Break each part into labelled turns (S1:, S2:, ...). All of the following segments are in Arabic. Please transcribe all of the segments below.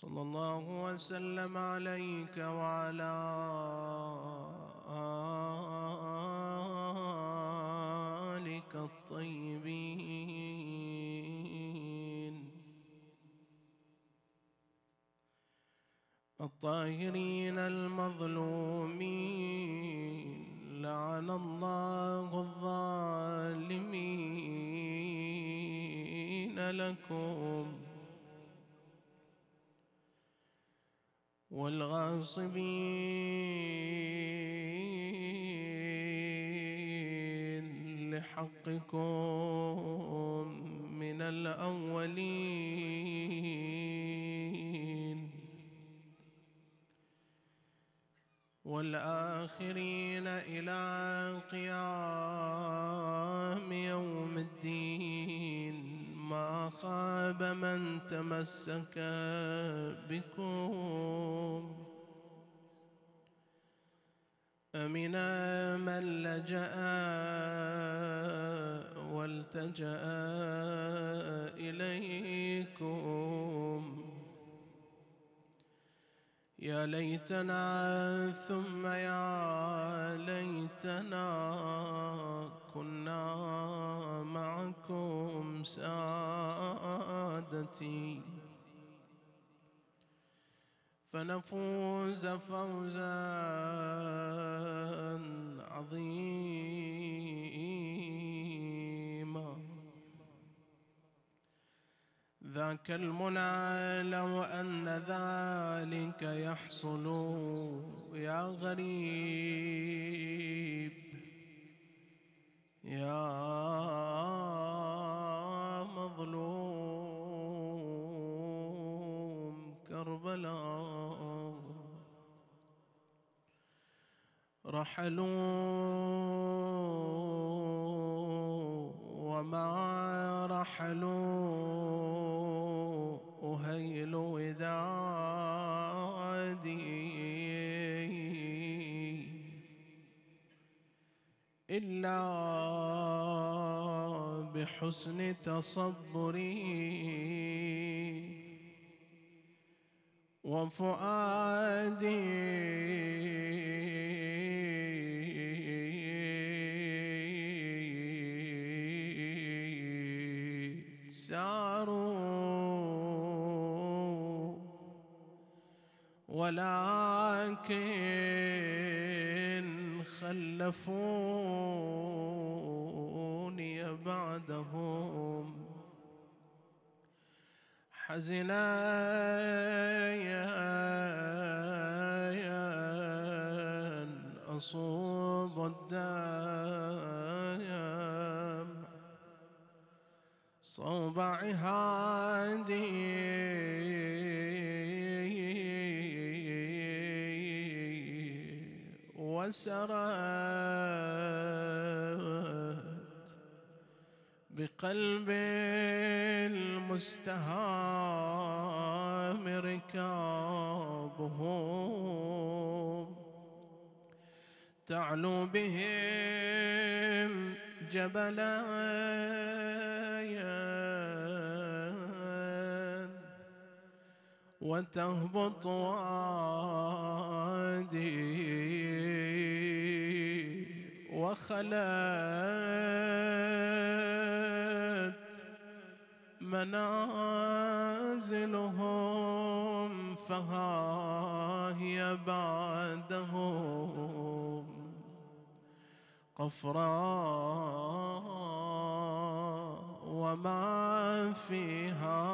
S1: صلى الله وسلم عليك وعلى آلك الطيبين. الطاهرين المظلومين. لعن الله الظالمين لكم. والغاصبين لحقكم من الأولين والآخرين إلى قيام يوم الدين خاب من تمسك بكم. أمن من لجأ والتجأ إليكم. يا ليتنا ثم يا ليتنا كنا معكم. سادتي. فنفوز فوزا عظيما. ذاك المنى لو أن ذلك يحصل يا غريب. يا مظلوم كربلاء رحلوا وما رحلوا أهيل ودادي إلا بحسن تصبري. وفؤادي ساروا ولكن خلفوني بعدهم حزنا أصوب الدم. صوب عهادي. وسرت بقلب المستهام ركابهم تعلو بهم جبلا وتهبط وادي وخلت منازلهم فها هي بعدهم. قفراء وما فيها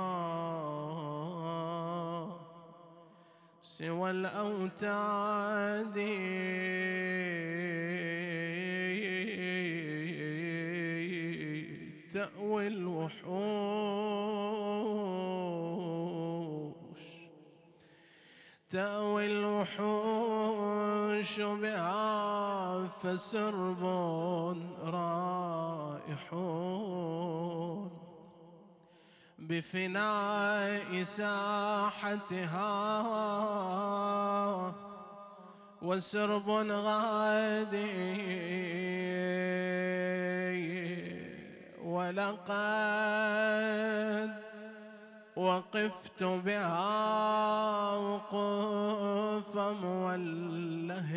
S1: سوى الأوتاد. تأوي الوحوش. تأوي الوحوش بها فسرب رائحون. بفناء ساحتها وسرب غادي ولقد وقفت بها موله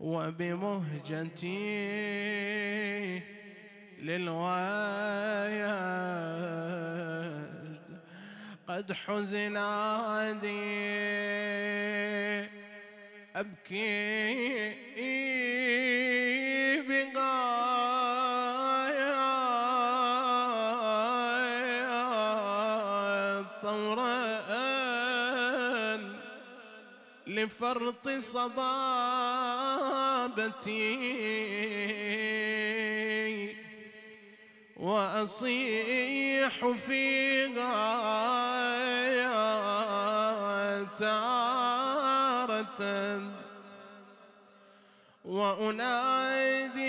S1: وبمهجتي للوايد قد حزن عادي. أبكي لفرط صبابتي وأصيح فيها تارة وأنادي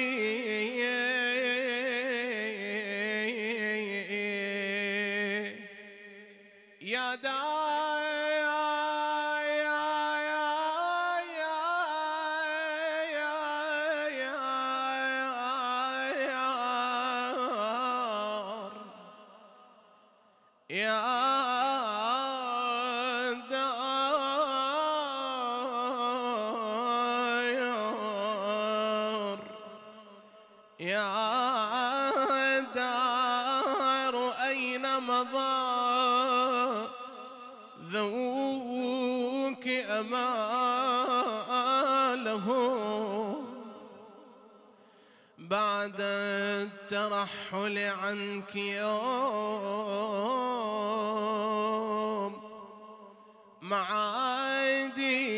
S1: الترحل عنك يوم معادي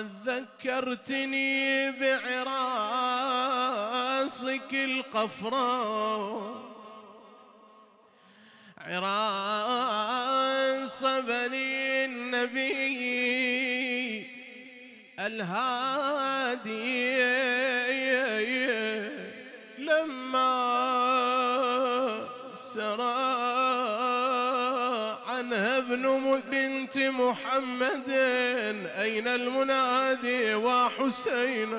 S1: ذكرتني بعراسك القفراء. عراس بني النبي الهادي ابن بنت محمد أين المنادي وحسين؟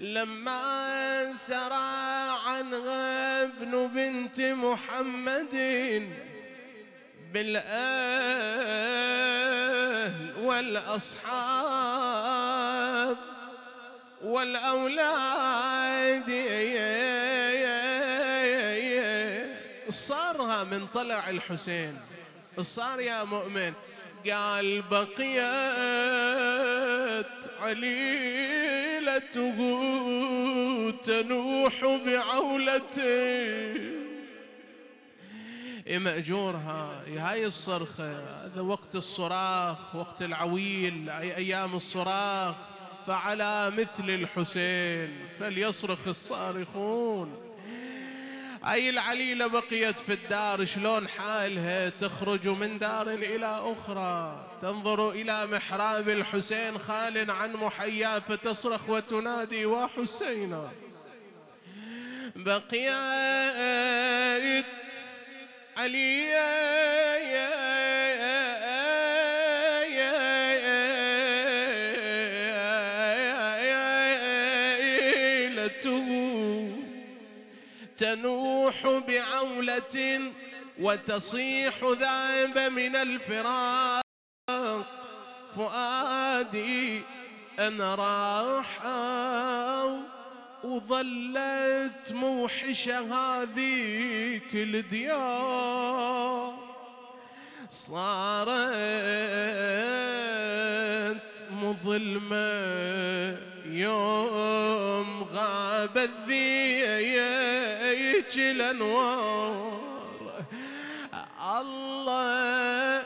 S1: لما سرى عنها ابن بنت محمد بالأهل والأصحاب والأولاد صارها من طلع الحسين. صار يا مؤمن. قال بقيت عليلته تنوح بعولته مأجورها؟ هاي الصرخة؟ هذا وقت الصراخ وقت العويل أي أيام الصراخ. فعلى مثل الحسين فليصرخ الصارخون. أي العليلة بقيت في الدار؟ شلون حالها؟ تخرج من دار إلى أخرى. تنظر إلى محراب الحسين خال عن محيا فتصرخ وتنادي وحسينا بقيت علي تنوح بعولة وتصيح ذاب من الفراق. فؤادي أنا راحة وظلت موحشة هذيك الديار. صارت مظلمة يوم غاب الذيك الأنوار. الله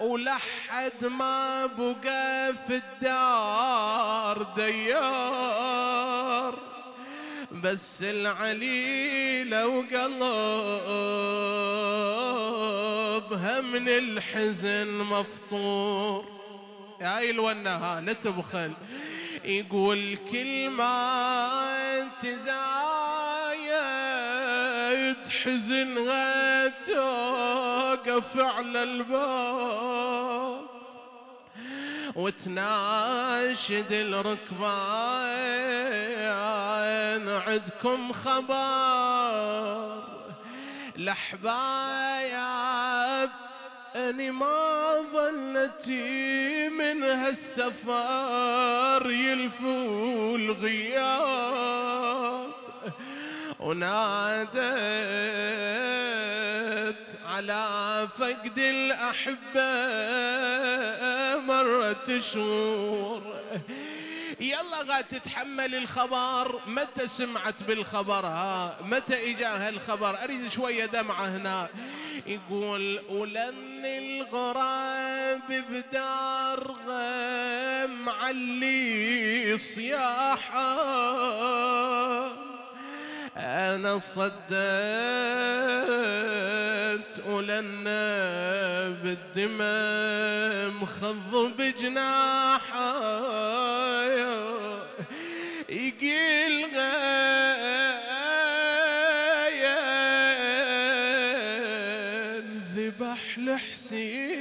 S1: ولحد ما بقى في الدار ديار. بس العليلة وقلبها من الحزن مفطور. يا الونها لا تبخل. يقول كل ما تزايد حزنها توقف على الباب وتناشد الركبان عندكم خبر الاحباب أني ما ظلتي من هالسفر يلفوا الغياب. ونادت على فقد الأحبة مرة شهور. يلا غا تتحمل الخبر. متى سمعت بالخبر؟ ها متى إجاها الخبر؟ أريد شوية دمعة هنا. يقول ولن الغراب بدار غم علي صياحة. أنا صدت ولنا بالدمى مخض بجناحه يقيل غاين ذبح لحسين.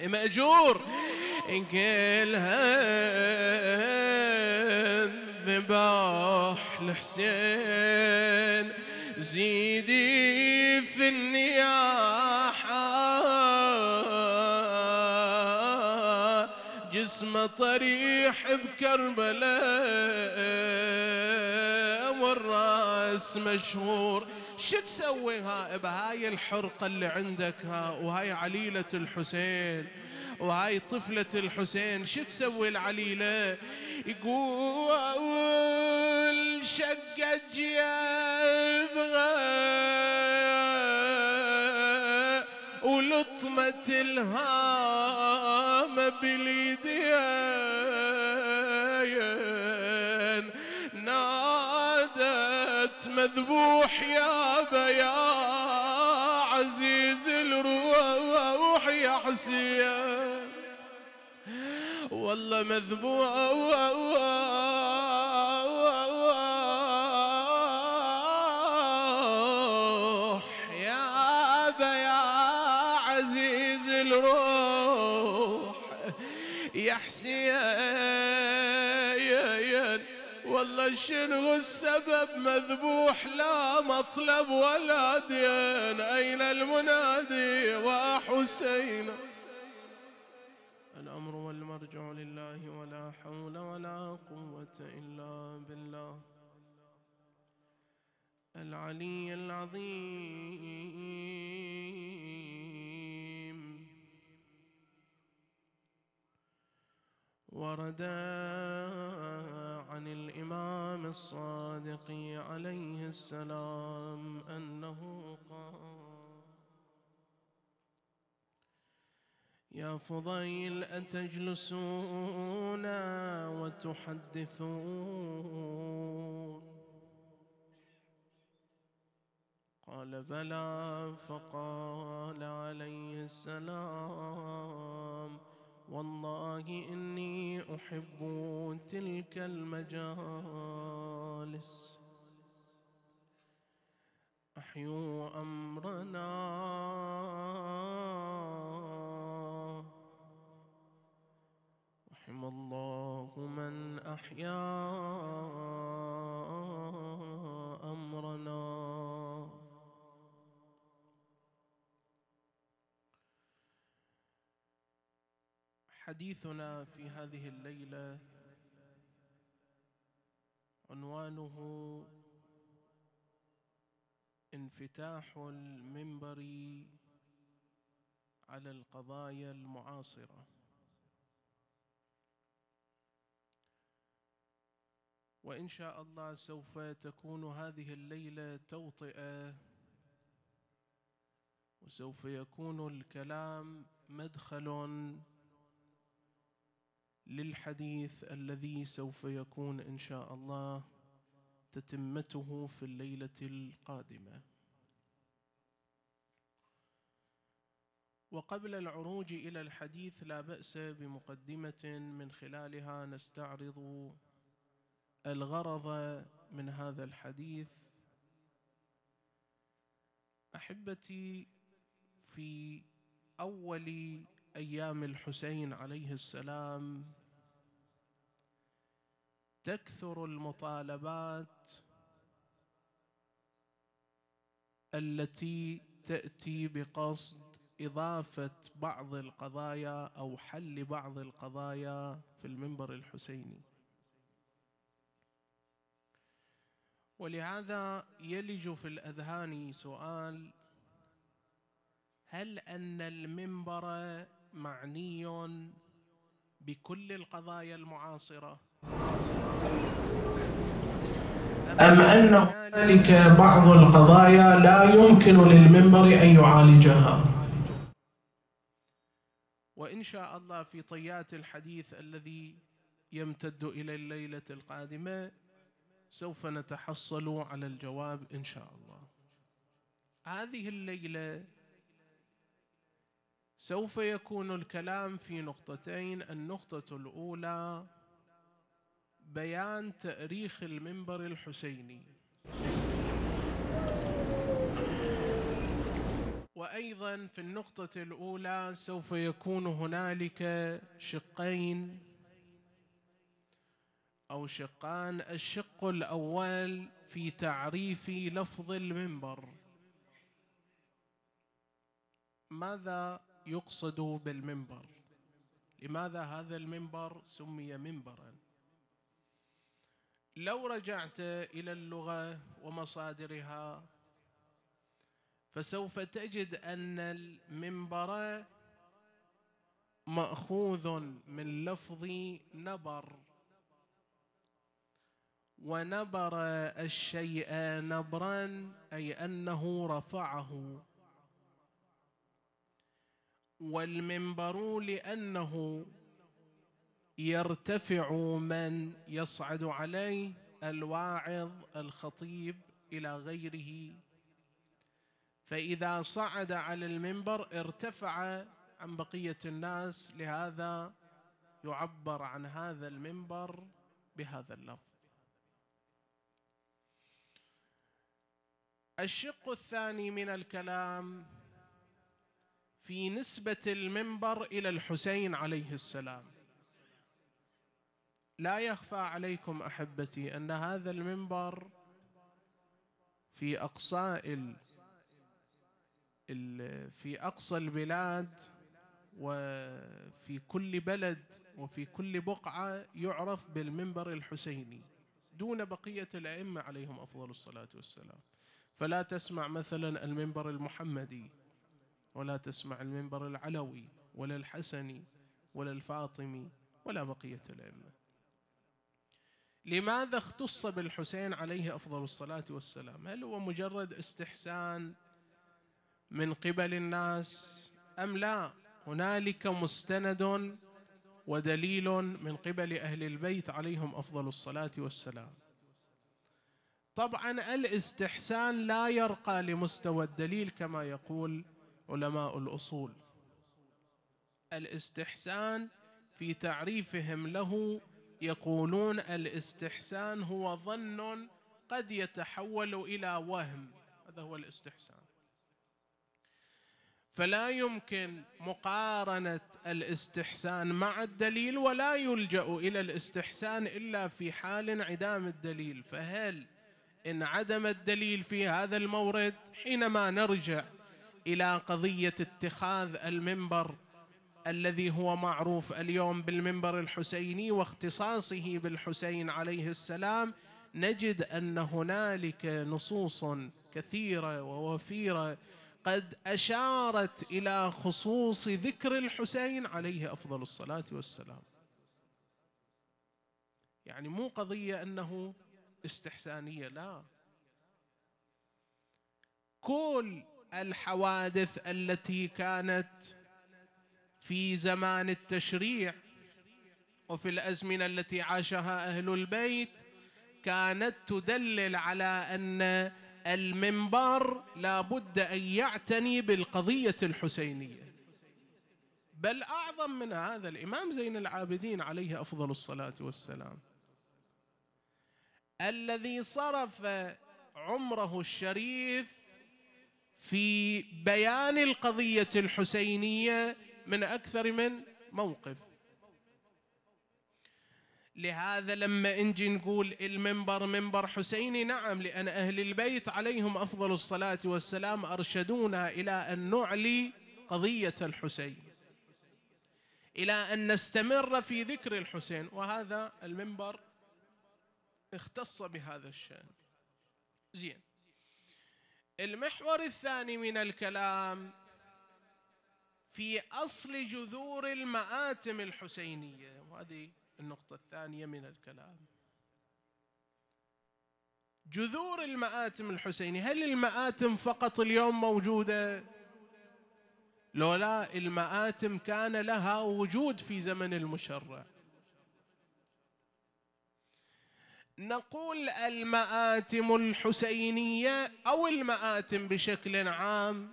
S1: مأجور؟ يقيلها ذبح الحسين زيدي في النياحة. جسمه طريح بكربلاء والرأس مشهور. شو تسوي ها بهاي الحرقة اللي عندك ها؟ وهاي عليلة الحسين. وهاي طفلة الحسين شو تسوي العليلة؟ يقول شقت جيبها ولطمة الهام باليدين نادت مذبوح يا بيا عزيز الروح يا حسين. والله مذبوح يا أبا يا عزيز الروح يا حسين. والله شنو السبب مذبوح لا مطلب ولا دين؟ أين المنادي وحسين الأمر والمرجع لله ولا حول ولا قوة إلا بالله. العلي العظيم. ورد الصادق عليه السلام أنه قال يا فضيل أتجلسون وتحدثون؟ قال بلى فقال عليه السلام والله إني أحب تلك المجالس. أحيوا أمرنا. رحم الله من أحيا. حديثنا في هذه الليلة عنوانه انفتاح المنبر على القضايا المعاصرة. وإن شاء الله سوف تكون هذه الليلة توطئة وسوف يكون الكلام مدخل للحديث الذي سوف يكون إن شاء الله تتمته في الليلة القادمة. وقبل العروج إلى الحديث لا بأس بمقدمة من خلالها نستعرض الغرض من هذا الحديث. أحبتي في أول أيام الحسين عليه السلام. تكثر المطالبات التي تأتي بقصد إضافة بعض القضايا أو حل بعض القضايا في المنبر الحسيني. ولهذا يلج في الأذهان سؤال هل أن المنبر معني بكل القضايا المعاصرة. أم أن هنالك بعض القضايا لا يمكن للمنبر أن يعالجها؟ وإن شاء الله في طيات الحديث الذي يمتد إلى الليلة القادمة سوف نتحصل على الجواب إن شاء الله. هذه الليلة سوف يكون الكلام في نقطتين النقطة الأولى بيان تأريخ المنبر الحسيني. وأيضا في النقطة الأولى سوف يكون هنالك شقين أو شقان. الشق الأول في تعريف لفظ المنبر. ماذا يقصد بالمنبر. لماذا هذا المنبر سمي منبرا؟ لو رجعت إلى اللغة ومصادرها فسوف تجد أن المنبر مأخوذ من لفظ نبر. ونبر الشيء نبرا أي أنه رفعه. والمنبر لأنه يرتفع من يصعد عليه الواعظ الخطيب إلى غيره. فإذا صعد على المنبر ارتفع عن بقية الناس لهذا يعبر عن هذا المنبر بهذا اللفظ. الشق الثاني من الكلام في نسبة المنبر إلى الحسين عليه السلام. لا يخفى عليكم أحبتي أن هذا المنبر في اقصاء في أقصى البلاد وفي كل بلد وفي كل بقعة يعرف بالمنبر الحسيني دون بقية الأئمة عليهم أفضل الصلاة والسلام. فلا تسمع مثلا المنبر المحمدي. ولا تسمع المنبر العلوي ولا الحسني ولا الفاطمي ولا بقية الأئمة. لماذا اختص بالحسين عليه أفضل الصلاة والسلام؟ هل هو مجرد استحسان من قبل الناس أم لا؟ هنالك مستند ودليل من قبل أهل البيت عليهم أفضل الصلاة والسلام. طبعا الاستحسان لا يرقى لمستوى الدليل كما يقول علماء الأصول. الاستحسان في تعريفهم له يقولون الاستحسان هو ظن قد يتحول إلى وهم. هذا هو الاستحسان. فلا يمكن مقارنة الاستحسان مع الدليل ولا يلجأ إلى الاستحسان إلا في حال انعدام الدليل. فهل انعدم الدليل في هذا المورد حينما نرجع إلى قضية اتخاذ المنبر الذي هو معروف اليوم بالمنبر الحسيني واختصاصه بالحسين عليه السلام نجد أن هنالك نصوص كثيرة ووفيرة قد أشارت إلى خصوص ذكر الحسين عليه أفضل الصلاة والسلام. يعني مو قضية أنه استحسانية لا. كل الحوادث التي كانت في زمان التشريع وفي الأزمنة التي عاشها أهل البيت كانت تدلل على أن المنبر لا بد أن يعتني بالقضية الحسينية. بل أعظم من هذا الإمام زين العابدين عليه أفضل الصلاة والسلام. الذي صرف عمره الشريف في بيان القضية الحسينية من أكثر من موقف. لهذا لما نجي نقول المنبر منبر حسيني نعم لأن أهل البيت عليهم أفضل الصلاة والسلام أرشدونا إلى أن نعلي قضية الحسين إلى أن نستمر في ذكر الحسين. وهذا المنبر اختص بهذا الشأن. زين. المحور الثاني من الكلام في أصل جذور المآتم الحسينية وهذه النقطة الثانية من الكلام. جذور المآتم الحسيني هل المآتم فقط اليوم موجودة؟ لولا المآتم كان لها وجود في زمن المشرع. نقول المآتم الحسينية أو المآتم بشكل عام.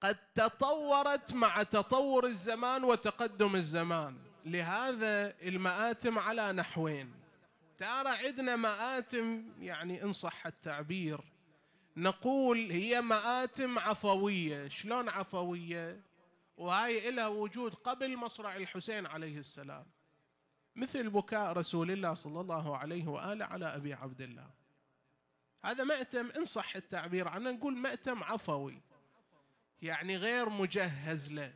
S1: قد تطورت مع تطور الزمان وتقدم الزمان. لهذا المآتم على نحوين. ترى عندنا مآتم يعني إن صح التعبير. نقول هي مآتم عفوية. شلون عفوية؟ وهاي لها وجود قبل مصرع الحسين عليه السلام. مثل بكاء رسول الله صلى الله عليه وآله على أبي عبد الله. هذا مأتم إن صح التعبير عنه نقول مأتم عفوي. يعني غير مجهز له.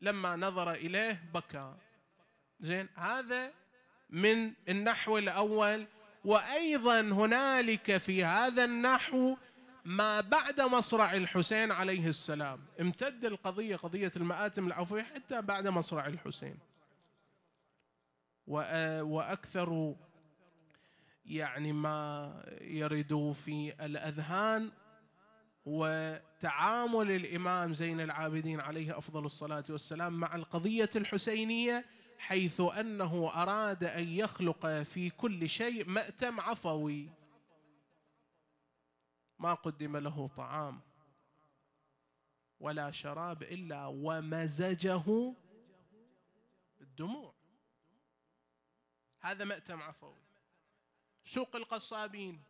S1: لما نظر إليه بكى. زين هذا من النحو الأول. وأيضا هنالك في هذا النحو ما بعد مصرع الحسين عليه السلام. امتد القضية قضية المآتم العفوية حتى بعد مصرع الحسين. وأكثر يعني ما يرد في الأذهان وتعامل الإمام زين العابدين عليه أفضل الصلاة والسلام مع القضية الحسينية حيث أنه أراد أن يخلق في كل شيء مأتم عفوي. ما قدم له طعام ولا شراب إلا ومزجه الدموع هذا مأتم عفوي سوق القصابين.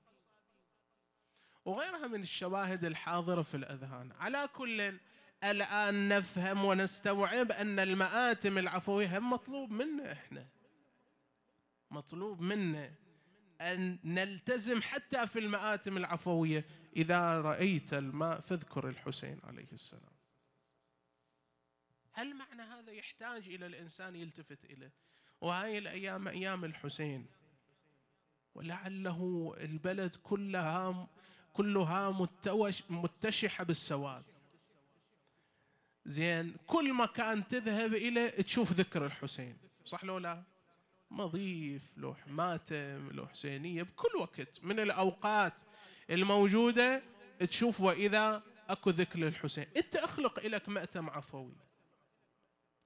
S1: وغيرها من الشواهد الحاضرة في الأذهان. على كل الآن نفهم ونستوعب أن المآتم العفوية هم مطلوب منا إحنا. مطلوب منا أن نلتزم حتى في المآتم العفوية. إذا رأيت الماء فاذكر الحسين عليه السلام. هل معنى هذا يحتاج إلى الإنسان يلتفت إليه؟ وهاي الأيام أيام الحسين. ولعله البلد كلها كلها متشحة بالسواد. زين كل مكان تذهب إليه تشوف ذكر الحسين. صح لو لا؟ مضيف لوح ماتم لوح حسينية بكل وقت. من الأوقات الموجودة تشوف وإذا أكو ذكر للحسين. أنت أخلق لك مأتم عفوي.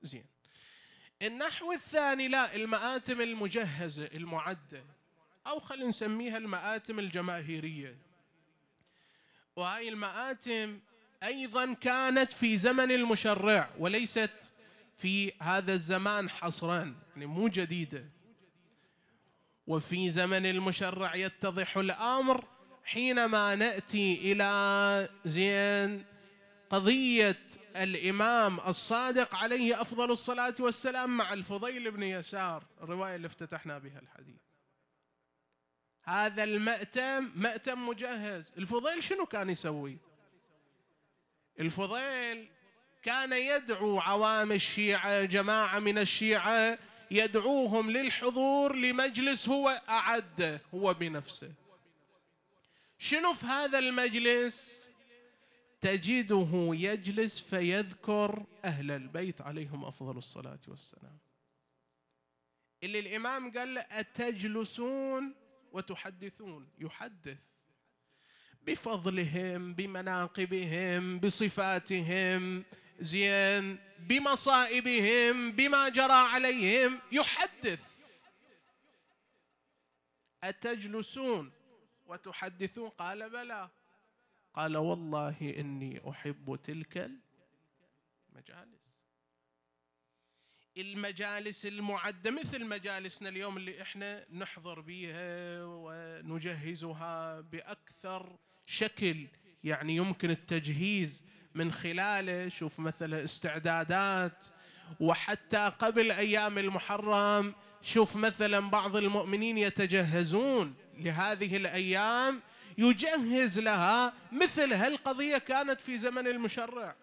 S1: زين. النحو الثاني لا المآتم المجهزة المعدة أو خلينا نسميها المآتم الجماهيرية. وهاي المآتم أيضا كانت في زمن المشرع وليست في هذا الزمان حصرا يعني مو جديدة. وفي زمن المشرع يتضح الأمر حينما نأتي إلى زين قضية الإمام الصادق عليه أفضل الصلاة والسلام مع الفضيل بن يسار الرواية اللي افتتحنا بها الحديث. هذا المأتم مأتم مجهز. الفضيل شنو كان يسوي؟ الفضيل كان يدعو عوام الشيعة جماعة من الشيعة يدعوهم للحضور لمجلس هو أعده هو بنفسه. شنو في هذا المجلس؟ تجده يجلس فيذكر أهل البيت عليهم أفضل الصلاة والسلام. اللي الإمام قال أتجلسون وتحدثون؟ يحدث. بفضلهم بمناقبهم بصفاتهم زين بمصائبهم بما جرى عليهم يحدث. أتجلسون وتحدثون؟ قال بلى. قال والله إني أحب تلك مجالس المجالس المعدة مثل مجالسنا اليوم اللي إحنا نحضر بيها ونجهزها بأكثر شكل. يعني يمكن التجهيز من خلاله شوف مثلا استعدادات. وحتى قبل أيام المحرم شوف مثلا بعض المؤمنين يتجهزون لهذه الأيام يجهز لها مثل هالقضية كانت في زمن المشرع.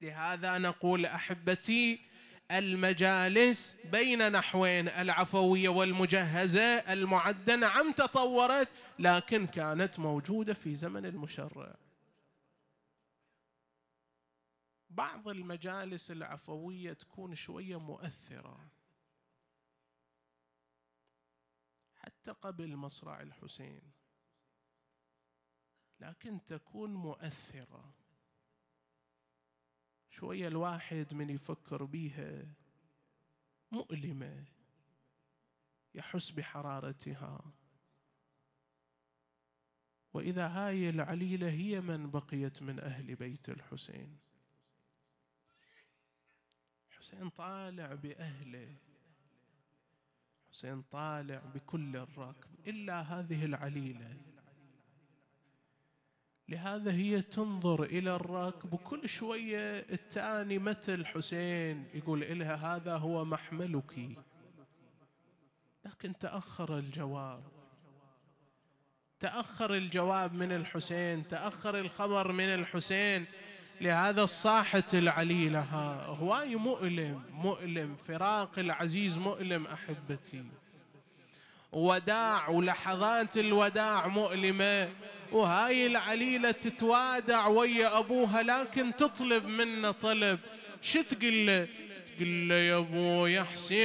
S1: لهذا نقول أحبتي المجالس بين نحوين العفوية والمجهزة المعده نعم تطورت لكن كانت موجودة في زمن المشرع. بعض المجالس العفوية تكون شوية مؤثرة. حتى قبل مصرع الحسين. لكن تكون مؤثرة. شوية الواحد من يفكر بيها مؤلمة. يحس بحرارتها. وإذا هاي العليلة هي من بقيت من أهل بيت الحسين. حسين طالع بأهله. حسين طالع بكل الركب إلا هذه العليلة. لهذا هي تنظر إلى الركب وكل شوية التاني متى الحسين يقول إلها هذا هو محملك. لكن تأخر الجواب. تأخر الجواب من الحسين تأخر الخبر من الحسين. لهذا الصاحة العليلة هواي مؤلم مؤلم فراق العزيز مؤلم أحبتي. وداع ولحظات الوداع مؤلمة وهاي العليلة تتوادع ويا أبوها لكن تطلب منه طلب. شو تقول له؟ تقول له يا أبو حسين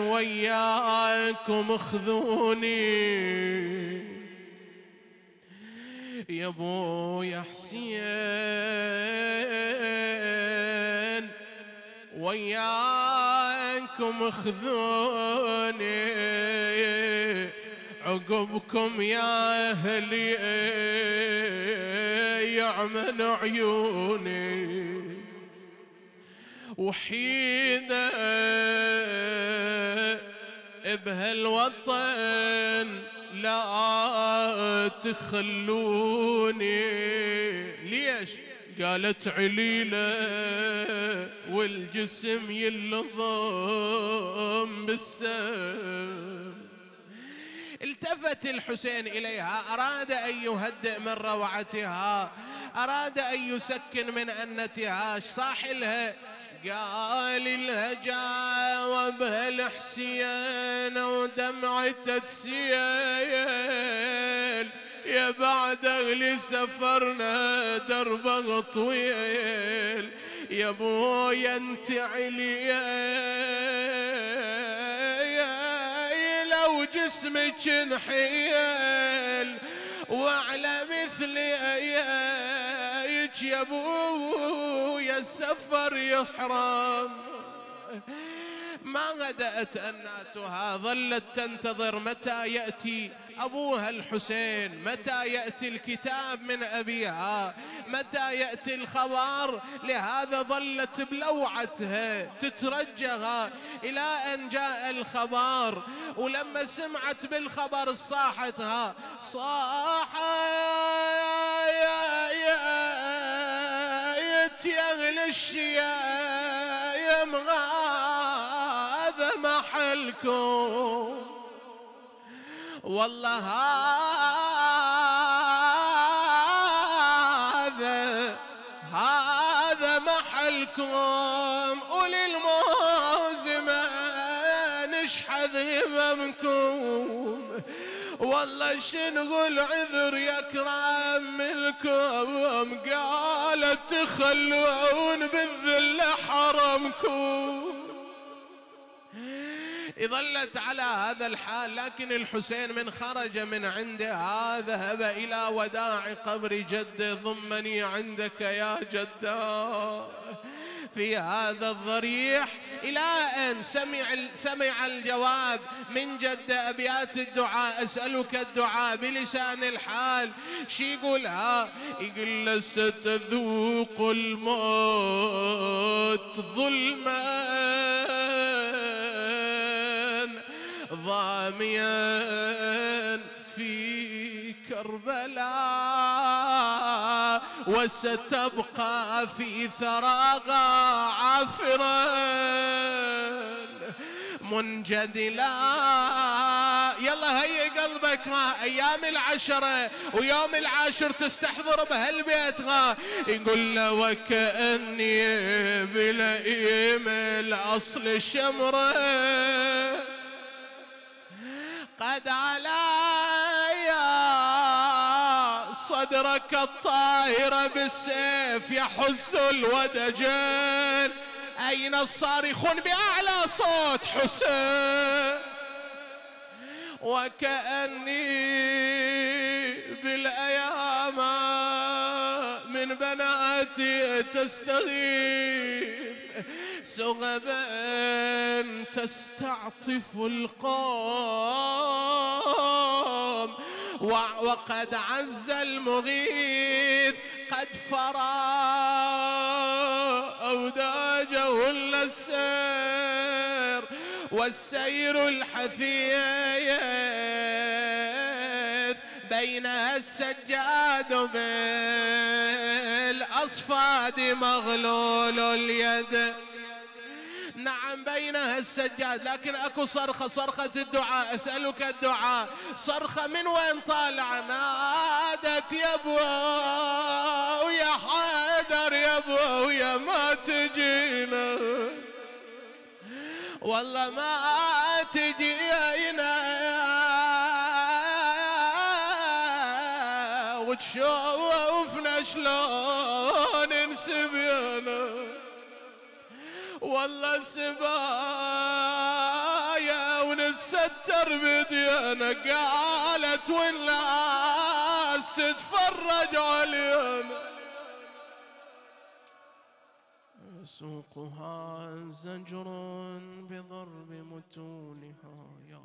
S1: وياكم أخذوني. يا ابو حسين وياكم أخذوني عقبكم يا أهلي يعمل عيوني. وحيدة بهالوطن لا تخلوني. ليش؟ قالت عليلة والجسم يلظم بالسم. التفت الحسين إليها. أراد أن يهدئ من روعتها. أراد أن يسكن من أنتها. صاح لها؟ قال لها جاوبها الحسين ودمعته تسيل يا بعد أهل سفرنا دربه طويل. يا ابويا أنت عليا جسمك انحيل. وعلى مثل يا ابويا السفر يحرم. ما غدأت أناتها ظلت تنتظر متى يأتي أبوها الحسين متى يأتي الكتاب من أبيها متى يأتي الخبر. لهذا ظلت بلوعتها تترجها إلى أن جاء الخبر. ولما سمعت بالخبر صاحتها صاح يا أغلى الشيايم هذا محلكم. والله هذا هذا محلكم. وللموزمة نشحذ هممكم والله شنقول عذر يا كرام منكم قالت تخلون بالذل حرمكم. ظلت على هذا الحال لكن الحسين من خرج من عنده ذهب إلى وداع قبر جده ضمني عندك يا جده. في هذا الضريح. إلى أن سمع سمع الجواب من جد أبيات الدعاء. أسألك الدعاء بلسان الحال. شي يقولها يقول لست تذوق الموت ظلما. ضاميا في كربلاء. وستبقى في ثراغا عافرا منجدلا يلا هيئ قلبك ها أيام العشرة ويوم العاشر تستحضر بهالبيت ها يقول له وكأني بلئيم الأصل الشمره قد علي صدرك الطاهر بالسيف يحز الودجين. أين الصارخون بأعلى صوت حسين؟ وكأني بالأيام من بناتي تستغيث. سغبا تستعطف القوم. وقد عز المغيث قد فرى أوداجه السير والسير الحثيث بينها السجاد بالأصفاد مغلول اليد. بينها السجاد لكن اكو صرخة صرخة الدعاء اسألك الدعاء. صرخة من وين طالع؟ نادت يا ابو ويا حيدر يا ابو ويا ما تجينا. والله ما تجينا وتشوفنا والله سبايا ونتستر بدينا قالت والناس تتفرج علينا. سوقها زجر بضرب متونها. يا